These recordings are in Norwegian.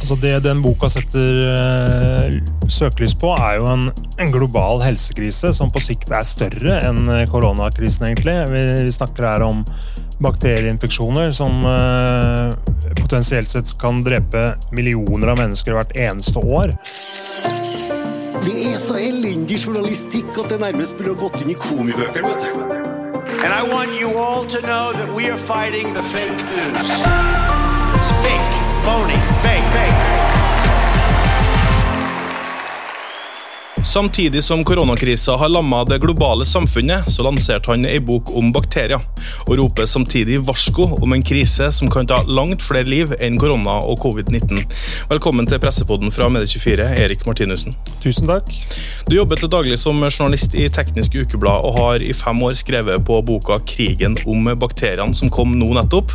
Altså det den boka setter uh, søkelys på, er jo en, en, global helsekrise som på sikt er større enn koronakrisen, egentlig. Vi, vi snakker her om bakterieinfeksjoner som uh, potensielt sett kan drepe millioner av mennesker hvert eneste år. Det er så elendig journalistikk at det nærmest burde gått inn i komibøkene. vet du. And I want you all to know that we are fighting the fake news. It's fake, phony, fake, fake. Samtidig som koronakrisa har lamma det globale samfunnet, så lanserte han ei bok om bakterier, og roper samtidig varsko om en krise som kan ta langt flere liv enn korona og covid-19. Velkommen til pressepoden fra Medie24, Erik Martinussen. Tusen takk. Du jobber til daglig som journalist i Teknisk Ukeblad, og har i fem år skrevet på boka 'Krigen om bakteriene', som kom nå nettopp.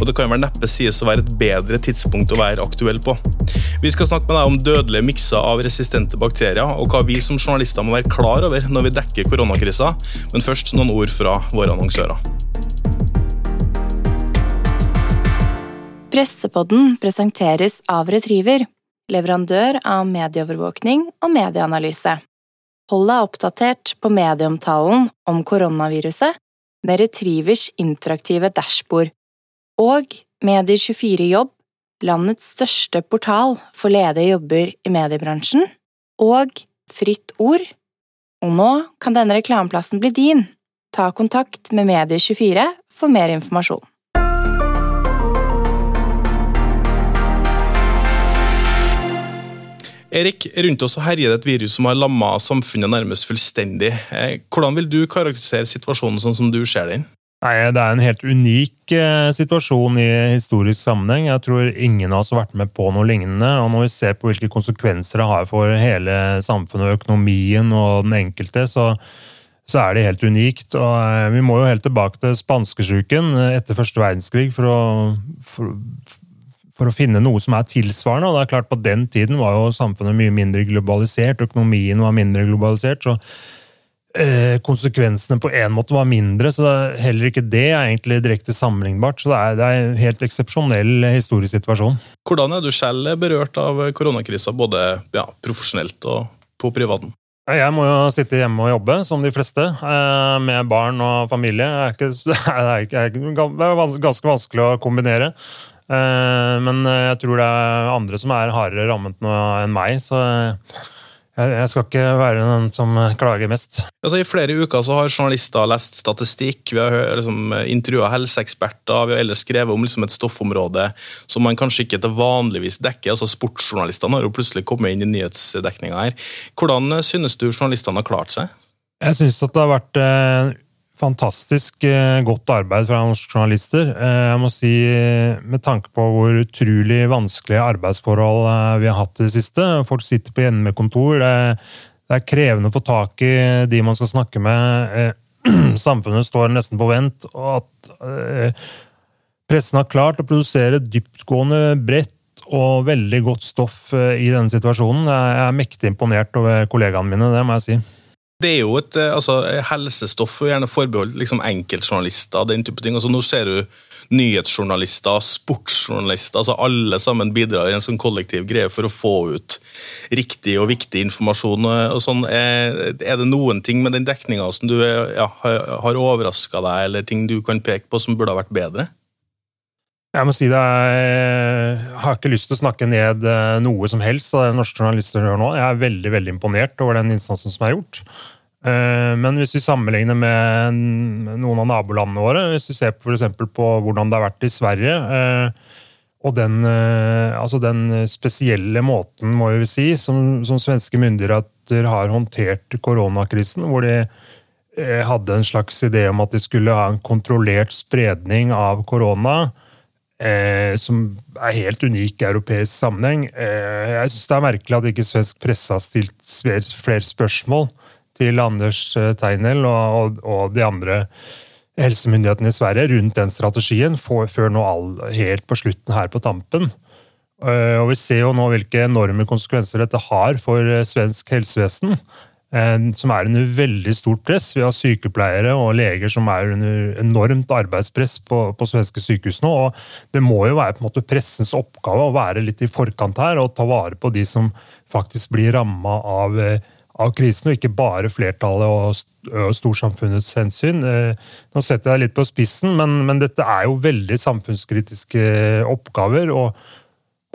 Og det kan vel neppe sies å være et bedre tidspunkt å være aktuell på. Vi skal snakke med deg om dødelige mikser av resistente bakterier, og hva vi som journalister må være klar over når vi dekker koronakrisa, men først noen ord fra våre annonsører. Pressepodden presenteres av Retriever, leverandør av medieovervåkning og medieanalyse. Hold deg oppdatert på medieomtalen om koronaviruset med Retrievers interaktive dashbord og Medier24 Jobb, landets største portal for ledige jobber i mediebransjen, og Fritt Ord. Og nå kan denne reklameplassen bli din. Ta kontakt med Medie24 for mer informasjon. Erik, rundt oss herjer det et virus som har lamma samfunnet nærmest fullstendig. Eh, hvordan vil du karakterisere situasjonen sånn som du ser den? Nei, Det er en helt unik eh, situasjon i historisk sammenheng. Jeg tror ingen av oss har vært med på noe lignende. og Når vi ser på hvilke konsekvenser det har for hele samfunnet, økonomien og den enkelte, så, så er det helt unikt. Og eh, Vi må jo helt tilbake til spanskesyken etter første verdenskrig for å, for, for å finne noe som er tilsvarende. og det er klart På den tiden var jo samfunnet mye mindre globalisert, økonomien var mindre globalisert. så Eh, konsekvensene på en måte var mindre, så heller ikke det er egentlig direkte sammenlignbart. Så det er, det er en helt eksepsjonell historisk situasjon. Hvordan er du selv berørt av koronakrisa, både ja, profesjonelt og på privaten? Jeg må jo sitte hjemme og jobbe, som de fleste, eh, med barn og familie. Det er, ikke, det er ganske vanskelig å kombinere. Eh, men jeg tror det er andre som er hardere rammet enn meg. så jeg skal ikke være den som klager mest. Altså, I flere uker så har journalister lest statistikk, vi har liksom, intervjua helseeksperter, vi har ellers skrevet om liksom, et stoffområde som man kanskje ikke til vanligvis dekker. altså Sportsjournalistene har jo plutselig kommet inn i nyhetsdekninga her. Hvordan synes du journalistene har klart seg? Jeg synes at det har vært eh, fantastisk eh, godt arbeid fra norske journalister. Eh, jeg må si, Med tanke på hvor utrolig vanskelige arbeidsforhold eh, vi har hatt i det siste. Folk sitter på hjemmekontor. Det er krevende å få tak i de man skal snakke med. Samfunnet står nesten på vent. og at Pressen har klart å produsere dyptgående, bredt og veldig godt stoff i denne situasjonen. Jeg er mektig imponert over kollegaene mine, det må jeg si. Det er jo et eh, altså, helsestoff og gjerne forbeholdt liksom, enkeltjournalister. den type ting. Altså, nå ser du nyhetsjournalister, sportsjournalister. altså Alle sammen bidrar i en sånn kollektiv greie for å få ut riktig og viktig informasjon. og sånn. Er, er det noen ting med den dekninga som du ja, har overraska deg, eller ting du kan peke på som burde ha vært bedre? Jeg må si det, jeg har ikke lyst til å snakke ned eh, noe som helst av det norske journalister gjør nå. Jeg er veldig veldig imponert over den innsatsen som er gjort. Eh, men hvis vi sammenligner med noen av nabolandene våre, hvis vi ser f.eks. på hvordan det har vært i Sverige eh, og den, altså den spesielle måten må vi si, som, som svenske myndigheter har håndtert koronakrisen, hvor de hadde en slags idé om at de skulle ha en kontrollert spredning av korona eh, som er helt unik i europeisk sammenheng. Eh, jeg syns det er merkelig at ikke svensk presse har stilt flere spørsmål til Anders eh, Tegnell og, og, og, de andre helsemyndighetene i Sverige rundt den strategien, for, før nå all, helt på slutten her på tampen. Eh, og Vi ser jo nå hvilke enorme konsekvenser dette har for uh, svensk helsevesen. Eh, som er under veldig stort press. Vi har sykepleiere og leger som er under enormt arbeidspress på, på svenske sykehus nå. og Det må jo være på en måte pressens oppgave å være litt i forkant her og ta vare på de som faktisk blir ramma av eh, av krisen, og ikke bare flertallet og storsamfunnets hensyn. Eh, nå setter jeg deg litt på spissen, men, men dette er jo veldig samfunnskritiske oppgaver. og,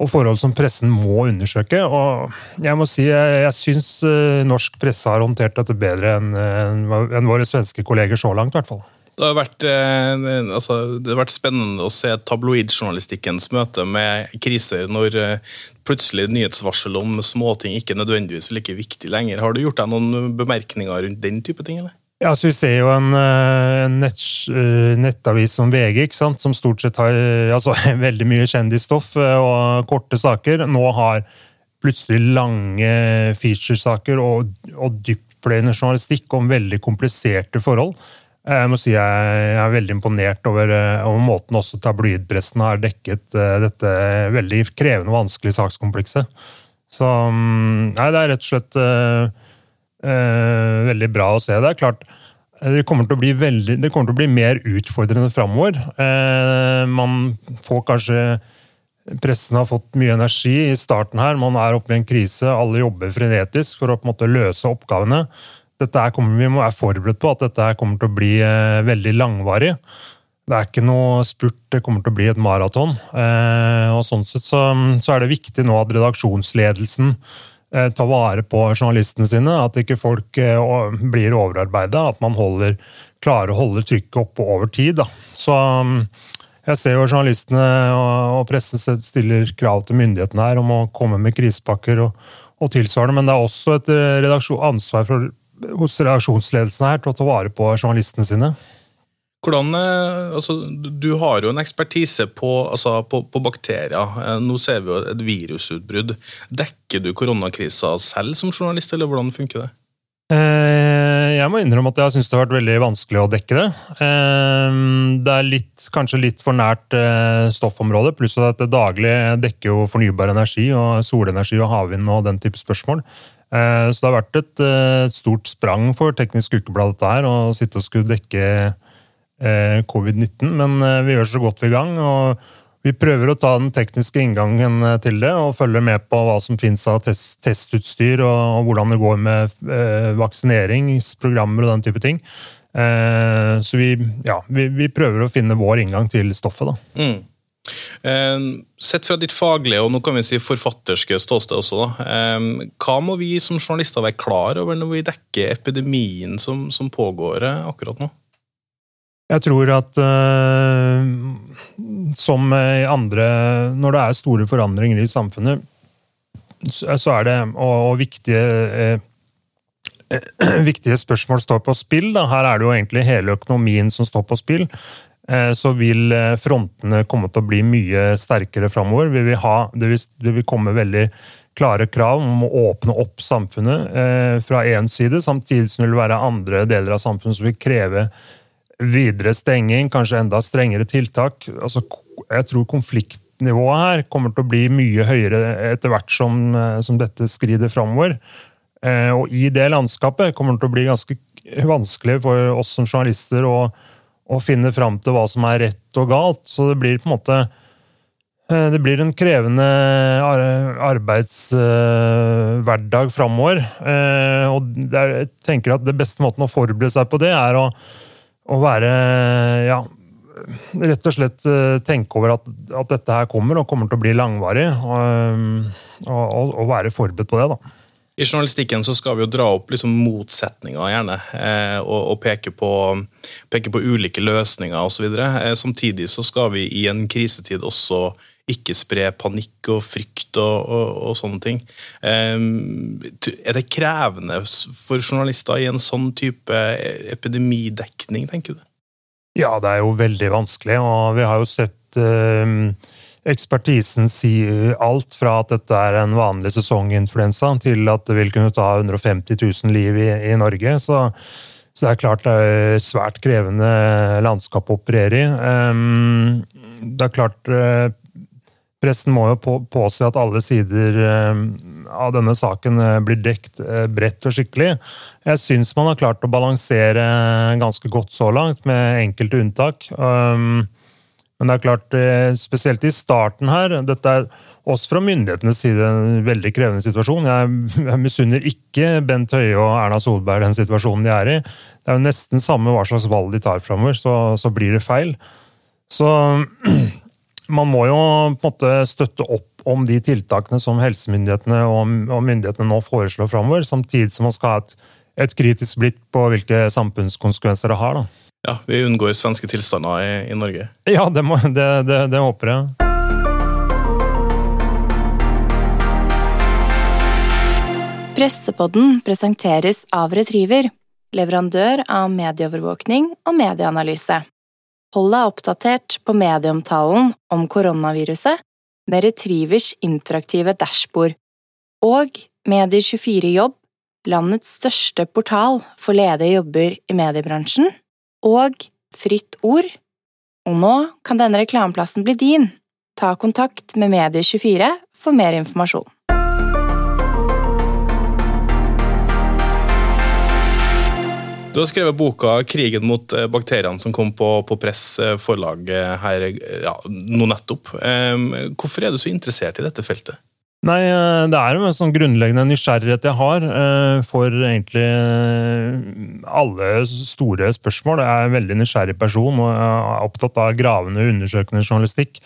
og forhold som pressen må undersøke. og Jeg må si, jeg, jeg syns eh, norsk presse har håndtert dette bedre enn en våre svenske kolleger så langt. I hvert fall. Det har, vært, eh, altså, det har vært spennende å se tabloidjournalistikkens møte med kriser, når eh, plutselig nyhetsvarsel om småting ikke nødvendigvis er like viktig lenger. Har du gjort deg noen bemerkninger rundt den type ting? eller? Ja, så Vi ser jo en, eh, en nett, nettavis som VG, som stort sett har altså, veldig mye kjendisstoff og korte saker. Nå har plutselig lange featuresaker og, og dyptpløyende journalistikk om veldig kompliserte forhold. Jeg må si jeg er veldig imponert over, eh, over måten også tabloidpressen har dekket eh, dette veldig krevende og vanskelige sakskomplekset. Så mm, nei, det er rett og slett uh, veldig bra å se. Det er klart, det kommer til å bli, veldig, det til å bli mer utfordrende framover. Eh, man får kanskje Pressen har fått mye energi i starten her. Man er oppe i en krise. Alle jobber frenetisk for å på en måte løse oppgavene dette kommer, vi må være forberedt på at dette kommer til å bli eh, veldig langvarig. Det er ikke noe spurt, det kommer til å bli et maraton. Eh, og sånn sett så, så, er det viktig nå at redaksjonsledelsen eh, tar vare på journalistene sine. At ikke folk eh, blir overarbeida. At man holder, klarer å holde trykket oppe over tid. Da. Så jeg ser jo journalistene og pressen stiller krav til myndighetene her om å komme med krisepakker og, og tilsvarende, men det er også et eh, ansvar for hos redaksjonsledelsen her til å ta vare på journalistene sine? Hvordan, eh, altså, Du har jo en ekspertise på, altså, på, på, bakterier. Eh, nå ser vi jo et virusutbrudd. Dekker du koronakrisa selv som journalist, eller hvordan funker det? Eh, jeg må innrømme at jeg syns det har vært veldig vanskelig å dekke det. Det er litt, kanskje litt for nært stoffområdet, pluss at det daglig dekker jo fornybar energi og solenergi og havvind og den type spørsmål. Så det har vært et stort sprang for Teknisk Ukeblad dette her, å sitte og skulle dekke covid-19. Men vi gjør så godt vi kan. og vi prøver å ta den tekniske inngangen til det og følge med på hva som finnes av test, testutstyr og, og, hvordan det går med eh, vaksineringsprogrammer og den type ting. Eh, så vi, ja, vi, vi, prøver å finne vår inngang til stoffet. da. Mm. Eh, sett fra ditt faglige og nå kan vi si forfatterske ståsted også, da. Eh, hva må vi som journalister være klar over når vi dekker epidemien som, som pågår eh, akkurat nå? Jeg tror at uh, som i andre Når det er store forandringer i samfunnet, så er det og, og viktige uh, viktige spørsmål står på spill. Da. Her er det jo egentlig hele økonomien som står på spill. Eh, så vil eh, frontene komme til å bli mye sterkere framover. Vi det, vil, det vil komme veldig klare krav om å åpne opp samfunnet eh, fra én side, samtidig som det vil være andre deler av samfunnet som vil kreve videre stenging, kanskje enda strengere tiltak. Altså, jeg tror konfliktnivået her kommer til å bli mye høyere etter hvert som, som dette skrider framover. Og i det landskapet kommer det til å bli ganske vanskelig for oss som journalister å å finne fram til hva som er rett og galt. Så det blir på en måte eh, det blir en krevende arbeidshverdag framover. Og jeg tenker at det beste måten å forberede seg på det, er å, å være ja, rett og slett uh, tenke over at, at, dette her kommer, og kommer til å bli langvarig. Og, og, og være forberedt på det. da. I journalistikken så skal vi jo dra opp liksom motsetninger, gjerne, eh, og, og peke, på, peke, på, ulike løsninger osv. Eh, samtidig så skal vi i en krisetid også ikke spre panikk og frykt og, og, og sånne ting. Eh, er det krevende for journalister i en sånn type epidemidekning, tenker du? Ja, det er jo veldig vanskelig, og vi har jo sett eh, Ekspertisen sier alt fra at dette er en vanlig sesonginfluensa, til at det vil kunne ta 150 000 liv i, i Norge. Så, så, det er klart det er svært krevende landskap å operere i. Um, det er klart uh, Pressen må jo på, påse at alle sider um, av denne saken eh, blir dekt eh, bredt og skikkelig. Jeg syns man har klart å balansere ganske godt så langt, med enkelte unntak. Um, men det er klart, spesielt i starten her Dette er også fra myndighetenes side en veldig krevende situasjon. Jeg misunner ikke Bent Høie og Erna Solberg den situasjonen de er i. Det er jo nesten samme hva slags valg de tar framover, så, så blir det feil. Så man må jo på en måte støtte opp om de tiltakene som helsemyndighetene og myndighetene nå foreslår framover, samtidig som man skal ha et, et kritisk blikk på hvilke samfunnskonsekvenser det har. Da. Ja, Vi unngår svenske tilstander i, i Norge. Ja, det, må, det, det, det håper jeg. Pressepodden presenteres av Retriever, leverandør av medieovervåkning og medieanalyse. Hold deg oppdatert på medieomtalen om koronaviruset med Retrievers interaktive dashbord. Og Medie24jobb, landets største portal for ledige jobber i mediebransjen. Og Fritt Ord. Og nå kan denne reklameplassen bli din. Ta kontakt med Medie24 for mer informasjon. Du har skrevet boka 'Krigen mot eh, bakteriene', som kom på, på Press eh, forlag eh, her ja, nå nettopp. Hvorfor er du så interessert i dette feltet? Nei, Det er en sånn grunnleggende nysgjerrighet jeg har for egentlig alle store spørsmål. Jeg er en veldig nysgjerrig person og er opptatt av gravende, undersøkende journalistikk.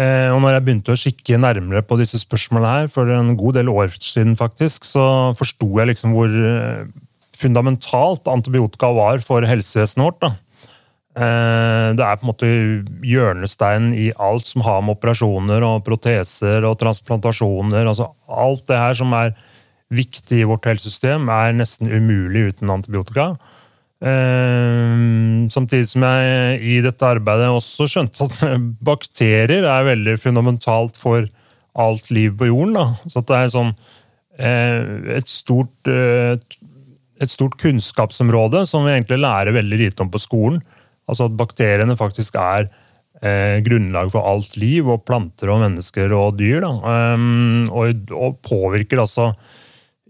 Og når jeg begynte å kikke nærmere på disse spørsmålene her, for en god del år siden, faktisk, så forsto jeg liksom hvor fundamentalt antibiotika var for helsevesenet vårt. Da. Eh, det er på en måte hjørnesteinen i alt som har med operasjoner og proteser og transplantasjoner altså Alt det her som er viktig i vårt helsesystem, er nesten umulig uten antibiotika. Eh, samtidig som jeg i dette arbeidet også skjønte at bakterier er veldig fundamentalt for alt liv på jorden. Da. Så det er sånn eh, et stort et stort kunnskapsområde som vi egentlig lærer veldig lite om på skolen. Altså at bakteriene faktisk er eh, grunnlag for alt liv, og planter og mennesker og dyr. Um, og, og, påvirker altså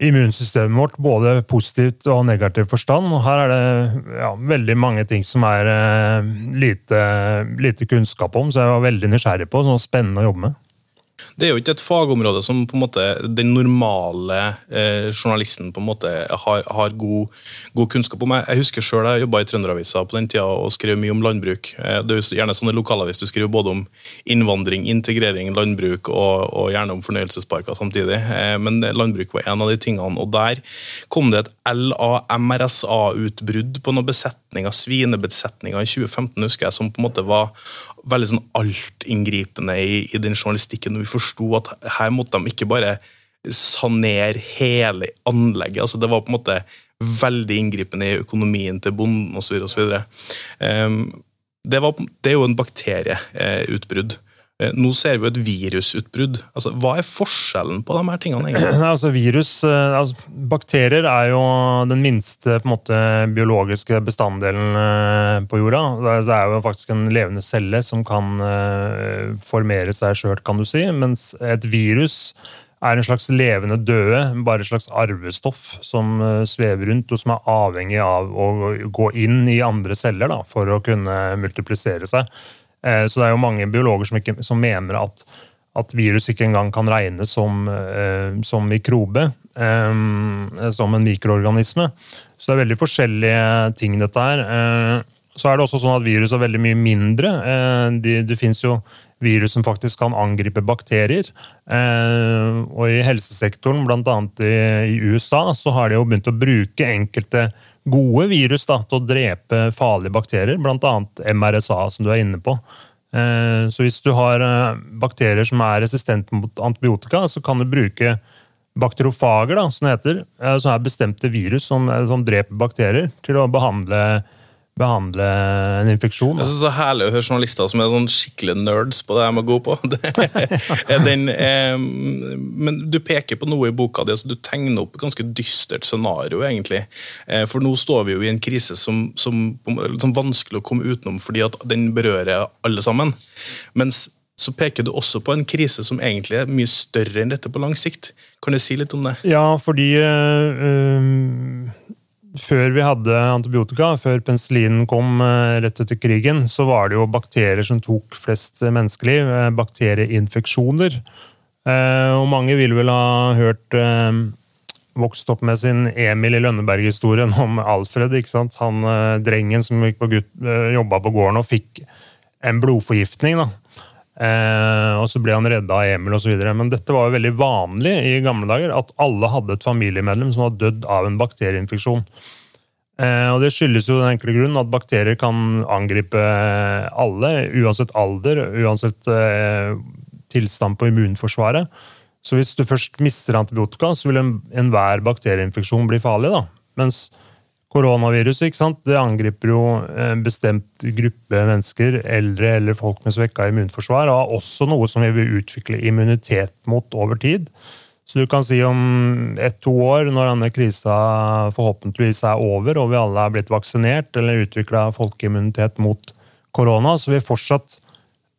immunsystemet vårt både positivt og negativ forstand. Og her er det ja, veldig mange ting som er eh, lite, lite, kunnskap om, så jeg var veldig nysgjerrig på. Så det var spennende å jobbe med. Det er jo ikke et fagområde som på en måte den normale eh, journalisten på en måte har, har god, god, kunnskap om. Jeg husker selv jeg jobba i Trønderavisa på den tida og skrev mye om landbruk. Eh, det er jo gjerne sånne lokalavis du skriver både om innvandring, integrering, landbruk og, og gjerne om fornøyelsesparker samtidig. Eh, men landbruk var en av de tingene. Og der kom det et LA-MRSA-utbrudd på noen besetninger, svinebesetninger i 2015, husker jeg, som på en måte var veldig sånn altinngripende i, i den journalistikken. og Vi forsto at her måtte de ikke bare sanere hele anlegget. altså Det var på en måte veldig inngripende i økonomien til bonden osv. Um, det, var, det er jo en bakterieutbrudd. Eh, nå ser vi jo et virusutbrudd. Altså, hva er forskjellen på de her tingene? altså, virus, eh, altså, bakterier er jo den minste måte, biologiske bestanddelen eh, på jorda. Det er jo faktisk en levende celle som kan formere seg sjøl, kan du si. Mens et virus er en slags levende døde, bare et slags arvestoff som svever rundt, og som er avhengig av å gå inn i andre celler da, for å kunne multiplisere seg. Eh, så det er jo mange biologer som, ikke, som mener at, at, virus ikke engang kan regnes som, eh, som mikrobe. Eh, som en mikroorganisme. Så det er veldig forskjellige ting, dette her. Så er det også sånn at virus er veldig mye mindre. Det, det fins jo virus som faktisk kan angripe bakterier. Og i helsesektoren, bl.a. I, i USA, så har de jo begynt å bruke enkelte gode virus da, til å drepe farlige bakterier, bl.a. MRSA, som du er inne på. Eh, så hvis du har eh, bakterier som er resistente mot antibiotika, så kan du bruke bakteriofager, da, som det heter, eh, som er bestemte virus som, som dreper bakterier, til å behandle behandle en infeksjon. Jeg synes Det er herlig å høre journalister som er sånn skikkelig nerds på det de er gode på. Den, eh, men du peker på noe i boka di, altså du tegner opp et ganske dystert scenario. egentlig. Eh, for nå står vi jo i en krise som, som, som vanskelig å komme utenom fordi at den berører alle sammen. Mens så peker du også på en krise som egentlig er mye større enn dette på lang sikt. Kan du si litt om det? Ja, fordi øh, øh, før vi hadde antibiotika, før penicillinen kom øh, rett etter krigen, så var det jo bakterier som tok flest menneskeliv. bakterieinfeksjoner. og mange vil vel ha hørt vokst opp med sin Emil i Lønneberg-historien om Alfred. ikke sant? Han drengen som gikk på gutt, jobba på gården og fikk en blodforgiftning. da. Eh, og så ble han redda av Emil osv. Men dette var jo veldig vanlig i gamle dager, at alle hadde et familiemedlem som var dødd av en bakterieinfeksjon. Eh, og Det skyldes jo den enkle grunnen at bakterier kan angripe alle, uansett alder, uansett eh, tilstand på immunforsvaret. Så hvis du først mister antibiotika, så vil enhver en bakterieinfeksjon bli farlig. da. Mens Koronaviruset ikke sant? Det angriper jo en bestemt gruppe mennesker, eldre eller folk med svekka immunforsvar, og har også noe som vi vil utvikle immunitet mot over tid. Så du kan si om ett-to år, når denne krisa forhåpentligvis er over, og vi alle er blitt vaksinert eller utvikla folkeimmunitet mot korona, så vil fortsatt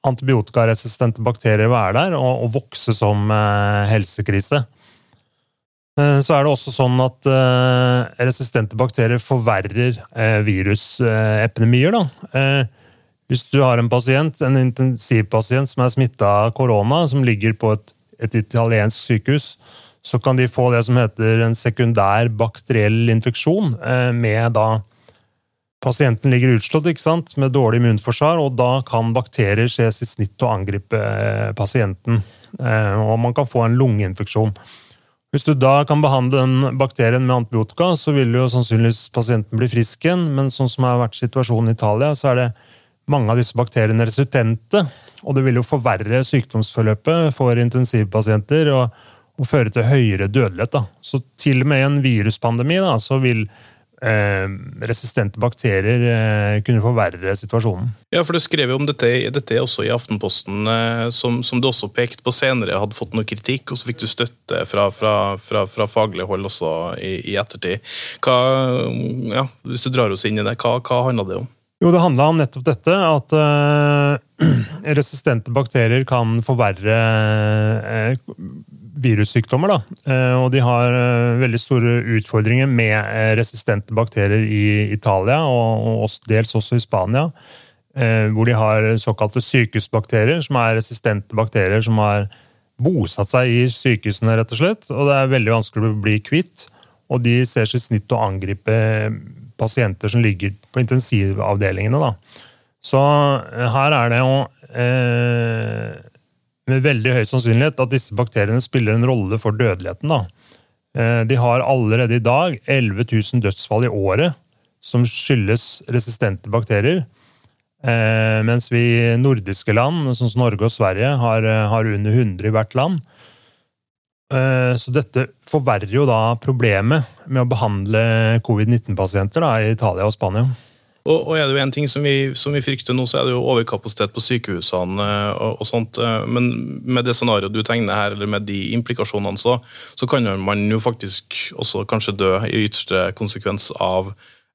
antibiotikaresistente bakterier være der og, og vokse som eh, helsekrise. Eh, så er det også sånn at eh, resistente bakterier forverrer eh, virusepidemier. Hvis du har en pasient, en intensivpasient som er smitta av korona, som ligger på et, et, italiensk sykehus, så kan de få det som heter en sekundær bakteriell infeksjon. med da Pasienten ligger utslått ikke sant? med dårlig immunforsvar, og da kan bakterier ses i snitt og angripe pasienten. Og man kan få en lungeinfeksjon. Hvis du da kan behandle den bakterien med antibiotika, så vil jo sannsynligvis pasienten bli frisk igjen, men sånn som har vært situasjonen i Italia, så er det mange av disse bakteriene resistente. Og det vil jo forverre sykdomsforløpet for intensivpasienter og, og føre til høyere dødelighet. Da. Så til og med i en viruspandemi da, så vil resistente bakterier eh, kunne forverre situasjonen. Ja, for Du skrev jo om dette, dette også i Aftenposten, eh, som, som, du også pekte på senere hadde fått noe kritikk, og så fikk du støtte fra, fra, fra, fra faglig hold også i, i ettertid. Hva, ja, hvis du drar oss inn i det, hva, hva handla det om? Jo, Det handla om nettopp dette, at uh, resistente bakterier kan forverre uh, virussykdommer. Da. Uh, og de har veldig store utfordringer med resistente bakterier i Italia, og, dels også i Spania. hvor de har såkalte sykehusbakterier, som er resistente bakterier som har bosatt seg i sykehusene, rett og slett. Og det er veldig vanskelig å bli kvitt. Og de ser sitt snitt å angripe pasienter som ligger på intensivavdelingene. Da. Så eh, her er det jo eh, med veldig høy sannsynlighet at disse bakteriene spiller en rolle for dødeligheten. Da. Eh, de har allerede i dag 11 000 dødsfall i året som skyldes resistente bakterier. Eh, mens vi nordiske land, sånn som Norge og Sverige, har, eh, har under 100 i hvert land. Så dette forverrer jo da problemet med å behandle covid-19-pasienter i Italia og Spania. Og, og, er det jo en ting som vi, som vi, frykter nå, så er det jo overkapasitet på sykehusene. Eh, og, og sånt, eh, Men med det scenarioet du tegner her, eller med de implikasjonene, så, så kan man jo faktisk også kanskje dø i ytterste konsekvens av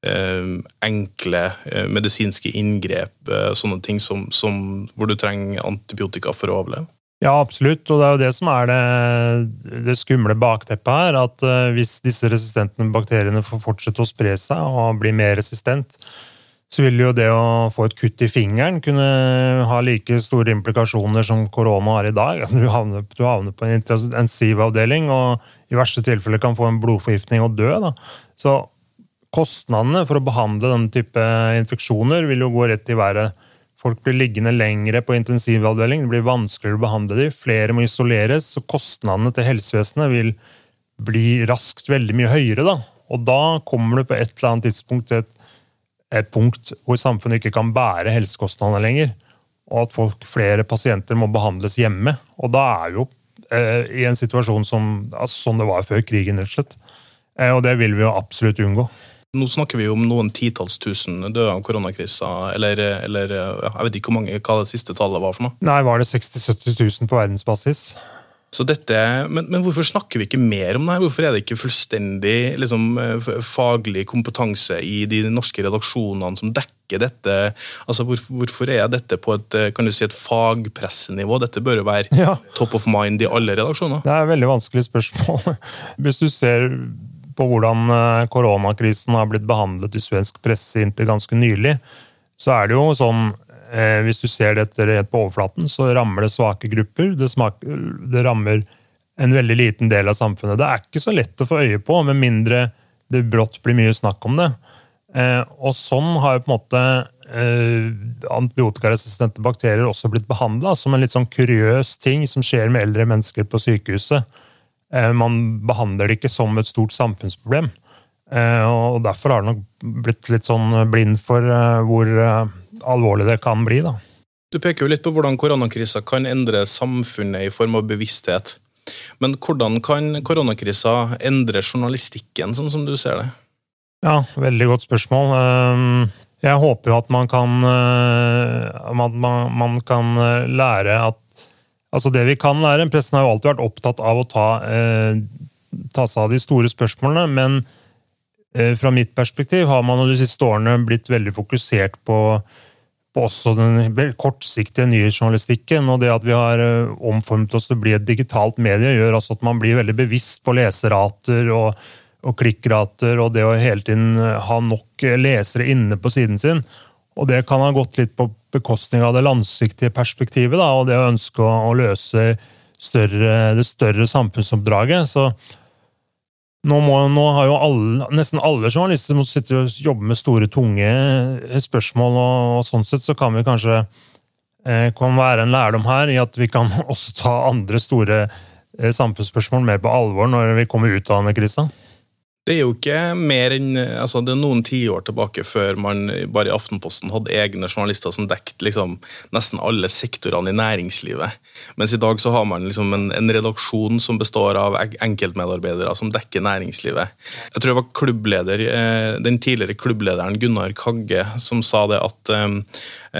eh, enkle eh, medisinske inngrep. Eh, sånne ting som, som, hvor du trenger antibiotika for å overleve. Ja, absolutt. Og det er jo det som er det, det skumle bakteppet her. At uh, hvis disse resistente bakteriene får fortsette å spre seg og bli mer resistent, så vil jo det å få et kutt i fingeren kunne ha like store implikasjoner som korona har i dag. Du havner, du havner på en intensivavdeling og i verste tilfelle kan få en blodforgiftning og dø. Da. Så kostnadene for å behandle denne type infeksjoner vil jo gå rett i været Folk blir liggende lengre på intensivavdeling, det blir vanskeligere å behandle dem, flere må isoleres, så kostnadene til helsevesenet vil bli raskt veldig mye høyere. Da. Og da kommer du på et eller annet tidspunkt til et, et punkt hvor samfunnet ikke kan bære helsekostnadene lenger, og at folk, flere pasienter må behandles hjemme. Og da er vi jo eh, i en situasjon som, altså, sånn det var før krigen, rett og slett. Eh, og det vil vi jo absolutt unngå. Nå snakker vi om noen titalls tusen døde av koronakrisa, eller, eller jeg vet ikke hvor mange, hva det siste tallet var for noe? Nei, var det 60 000-70 000 på verdensbasis? Så dette, men, men, hvorfor snakker vi ikke mer om det her? Hvorfor er det ikke fullstendig liksom, faglig kompetanse i de norske redaksjonene som dekker dette? Altså, hvor, Hvorfor er dette på et kan du si, et fagpressenivå? Dette bør jo være ja. top of mind i alle redaksjoner. Det er et veldig vanskelig spørsmål. Hvis du ser på hvordan eh, koronakrisen har blitt behandlet i svensk presse inntil ganske nylig, så er det jo sånn eh, Hvis du ser dette rett på overflaten, så rammer det svake grupper. Det, smaker, det rammer en veldig liten del av samfunnet. Det er ikke så lett å få øye på, med mindre det brått blir mye snakk om det. Eh, og sånn har jo på en måte eh, antibiotikaresistente bakterier også blitt behandla som en litt sånn kuriøs ting som skjer med eldre mennesker på sykehuset. Eh, man behandler det ikke som et stort samfunnsproblem. Og derfor har det nok blitt litt sånn blind for hvor alvorlig det kan bli. da. Du peker jo litt på hvordan koronakrisa kan endre samfunnet i form av bevissthet. Men hvordan kan koronakrisa endre journalistikken, sånn som du ser det? Ja, veldig godt spørsmål. Ehm, jeg håper jo at man kan, at man kan eh, lære at Altså det vi kan lære Pressen har jo alltid vært opptatt av å ta, eh, ta seg av de store spørsmålene, men fra mitt perspektiv har man de siste årene blitt veldig fokusert på også den kortsiktige nyhetsjournalistikken. Og det at vi har eh, omformet oss til å bli et digitalt medie, gjør altså at man blir veldig bevisst på leserater og, og klikkrater, og det å hele tiden eh, ha nok lesere inne på siden sin. Og det kan ha gått litt på bekostning av det langsiktige perspektivet, da, og det å ønske å, løse større, det større samfunnsoppdraget. Så nå, må, nå, har jo alle, nesten alle journalister som sitter og jobber med store, tunge spørsmål, og, og sånn sett så kan vi kanskje eh, kan være en lærdom her i at vi kan også ta andre store eh, samfunnsspørsmål mer på alvor når vi kommer ut av denne krisa. Det er jo ikke mer enn altså Det er noen tiår tilbake før man bare i Aftenposten hadde egne journalister som dekket liksom, nesten alle sektorene i næringslivet. Mens i dag så har man liksom en, en, redaksjon som består av enkeltmedarbeidere som dekker næringslivet. Jeg tror det var klubbleder, eh, den tidligere klubblederen Gunnar Kagge som sa det at eh,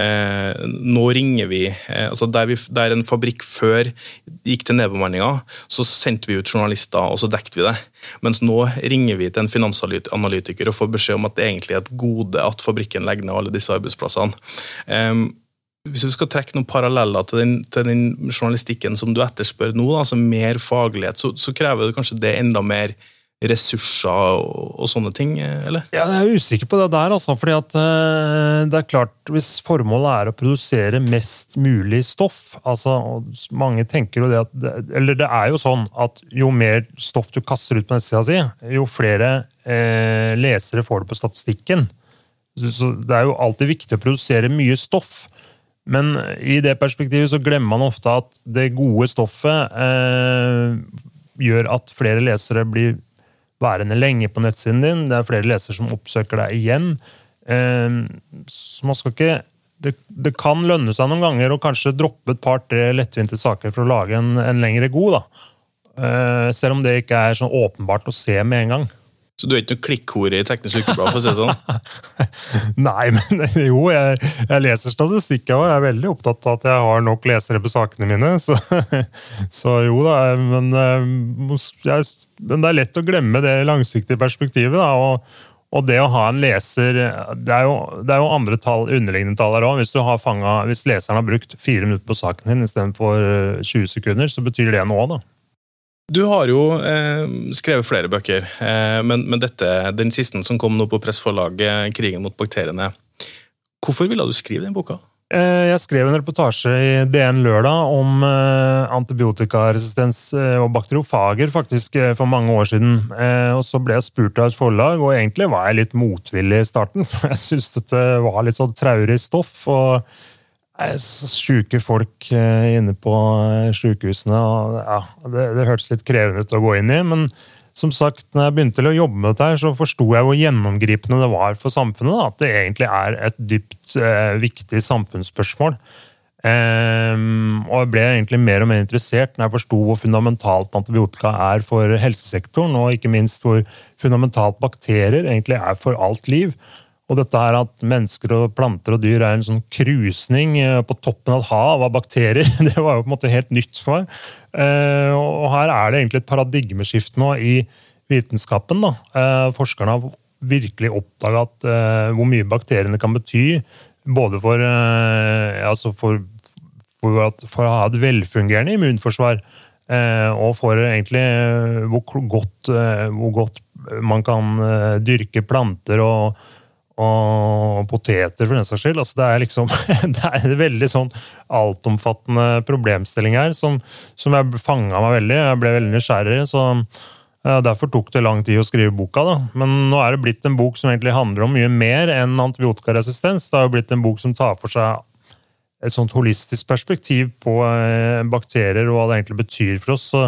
eh nå ringer vi eh, altså der, vi der, en fabrikk før gikk til nedbemanninga, så sendte vi ut journalister, og så dekket vi det. Mens nå ringer vi til en finansanalytiker og får beskjed om at det egentlig er et gode at fabrikken legger ned alle disse arbeidsplassene. Um, hvis vi skal trekke noen paralleller til den, til den journalistikken som du etterspør nå, altså mer faglighet, så, så krever det kanskje det enda mer ressurser og, sånne ting, eller? Ja, Jeg er usikker på det der, altså. fordi at uh, det er klart, Hvis formålet er å produsere mest mulig stoff altså, Mange tenker jo det at Eller det er jo sånn at jo mer stoff du kaster ut på nettsida si, jo flere uh, lesere får du på statistikken. Så, Det er jo alltid viktig å produsere mye stoff. Men i det perspektivet så glemmer man ofte at det gode stoffet uh, gjør at flere lesere blir værende lenge på nettsiden din. Det er flere lesere som oppsøker deg igjen. Ehm, så man skal ikke det, det, kan lønne seg noen ganger å kanskje droppe et par-tre lettvinte saker for å lage en, en lengre god. da. Eh, selv om det ikke er sånn åpenbart å se med en gang. Så du er ikke noe klikkhore i Teknisk Ukeblad? for å si det sånn? Nei, men jo, jeg, jeg leser statistikk og jeg er veldig opptatt av at jeg har nok lesere på sakene mine. Så, så jo da, men, eh, jeg, men, det er lett å glemme det langsiktige perspektivet. Da, og, og det å ha en leser Det er jo, det er jo andre tall, underliggende tall her òg. Hvis, hvis leseren har brukt fire minutter på saken din istedenfor 20 eh, sekunder, så betyr det noe. da. Du har jo eh, skrevet flere bøker, eh, men, men, dette, den siste som kom nå på pressforlaget, 'Krigen mot bakteriene'. Hvorfor ville du skrive den boka? Eh, jeg skrev en reportasje i DN lørdag om eh, antibiotikaresistens eh, og bakteriofager faktisk for mange år siden. Og Så ble jeg spurt av et forlag, og egentlig var jeg litt motvillig i starten. for Jeg syntes det var litt sånn traurig stoff. og Sjuke folk eh, inne på sjukehusene. sykehusene. Ja, det, det hørtes litt krevende ut å gå inn i. Men som sagt, når jeg begynte å jobbe med dette, her, så forsto jeg hvor gjennomgripende det var for samfunnet. Da. At det egentlig er et dypt eh, viktig samfunnsspørsmål. Um, og jeg ble egentlig mer og mer interessert når jeg forsto hvor fundamentalt antibiotika er for helsesektoren, og ikke minst hvor fundamentalt bakterier egentlig er for alt liv. Og dette her at mennesker og planter og dyr er en sånn krusning eh, på toppen av et hav av bakterier, det var jo på en måte helt nytt for meg. Eh, og her er det egentlig et paradigmeskift nå i vitenskapen. Da. Eh, forskerne har virkelig oppdaga hvor mye bakteriene kan bety. Både for, altså for, for, at, for, å ha et velfungerende immunforsvar, og for egentlig hvor godt, hvor godt man kan dyrke planter og, og poteter, for den saks skyld. Altså, det er liksom det er en veldig sånn altomfattende problemstilling her som, som jeg fanga meg veldig. Jeg ble veldig nysgjerrig. så ja, Derfor tok det lang tid å skrive boka. da. Men nå er det blitt en bok som egentlig handler om mye mer enn antibiotikaresistens. Det har jo blitt en bok som tar for seg et sånt holistisk perspektiv på eh, bakterier og hva det egentlig betyr for oss. Så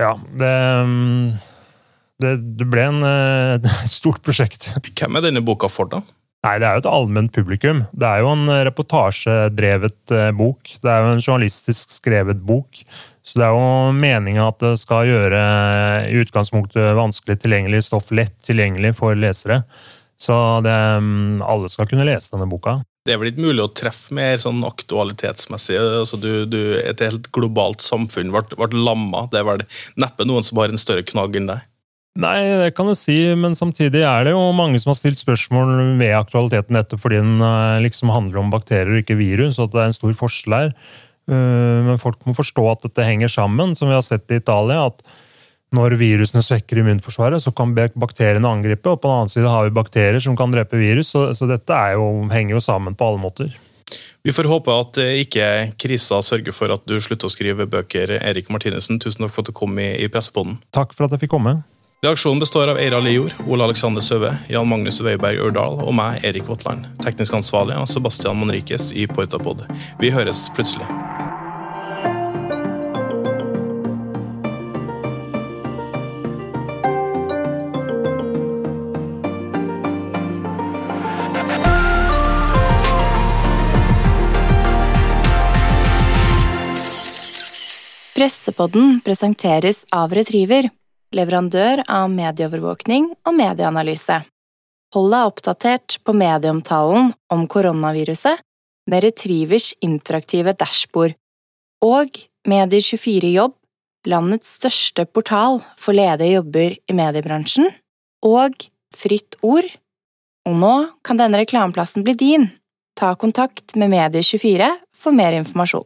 ja, det det, det ble en, eh, et stort prosjekt. Hvem er denne boka for, da? Nei, Det er jo et allment publikum. Det er jo en reportasjedrevet eh, bok. Det er jo en journalistisk skrevet bok. Så det er jo meninga at det skal gjøre eh, i utgangspunktet vanskelig tilgjengelig stoff lett tilgjengelig for lesere. Så det, mm, alle skal kunne lese denne boka. Det er vel ikke mulig å treffe mer sånn aktualitetsmessig? Altså du, du, et helt globalt samfunn ble, ble lamma. Det er vel neppe noen som har en større knagg enn deg? Nei, det kan du si, men samtidig er det jo mange som har stilt spørsmål ved aktualiteten nettopp fordi den eh, liksom handler om bakterier og ikke virus, og at det er en stor forskjell her. Eh, men folk må forstå at dette henger sammen, som vi har sett i Italia. at når virusene svekker immunforsvaret, så kan bakteriene angripe. og På den annen side har vi bakterier som kan drepe virus, så, så dette jo, henger jo sammen på alle måter. Vi får håpe at ikke krisa sørger for at du slutter å skrive bøker. Erik Martinussen, tusen takk for at du kom i, i Pressepodden. Takk for at jeg fikk komme. Reaksjonen består av Eira Lior, Ole Alexander Søve, Jan Magnus Weiberg Ørdal og meg, Erik Votland. Teknisk ansvarlig av Sebastian Monrikes i Portapod. Vi høres plutselig. Pressepodden presenteres av Retriever leverandør av medieovervåkning og medieanalyse. Hold deg oppdatert på medieomtalen om koronaviruset med Retrivers interaktive dashbord og Medier24 Jobb, landets største portal for ledige jobber i mediebransjen, og Fritt Ord. Og nå kan denne reklameplassen bli din. Ta kontakt med Medie24 for mer informasjon.